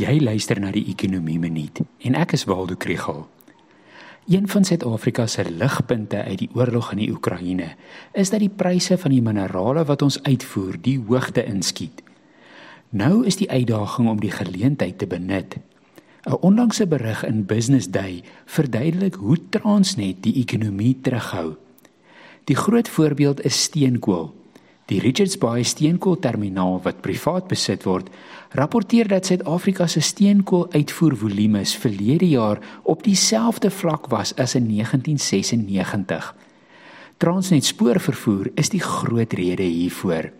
Jy luister na die Ekonomie Minuut en ek is Waldo Krugel. Een van Suid-Afrika se ligpunte uit die oorlog in die Oekraïne is dat die pryse van die minerale wat ons uitvoer die hoogte inskiet. Nou is die uitdaging om die geleentheid te benut. 'n Onlangse berig in Business Day verduidelik hoe Transnet die ekonomie terughou. Die groot voorbeeld is steenkool. Die Richards Bay steenkoolterminaal wat privaat besit word, rapporteer dat Suid-Afrika se steenkooluitvoervolumes verlede jaar op dieselfde vlak was as in 1996. Transnet spoorvervoer is die groot rede hiervoor.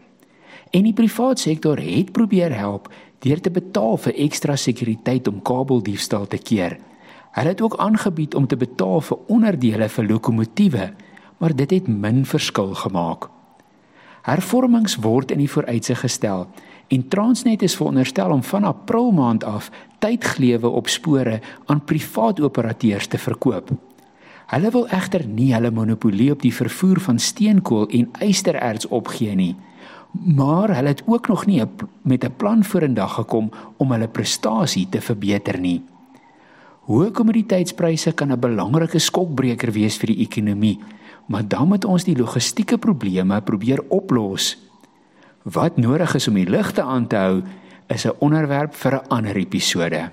En die privaat sektor het probeer help deur te betaal vir ekstra sekuriteit om kabeldiefstal te keer. Hulle het ook aangebied om te betaal vir onderdele vir lokomotiewe, maar dit het min verskil gemaak. Hervormings word in die vooruitsig gestel en Transnet is veronderstel om van April maand af tydglewe op spore aan privaat operateurs te verkoop. Hulle wil egter nie hulle monopolie op die vervoer van steenkool en ystererts opgee nie. Maar hulle het ook nog nie met 'n plan vorendag gekom om hulle prestasie te verbeter nie. Hoë kommoditeitspryse kan 'n belangrike skokbreker wees vir die ekonomie maar dan moet ons die logistieke probleme probeer oplos. Wat nodig is om die ligte aan te hou, is 'n onderwerp vir 'n ander episode.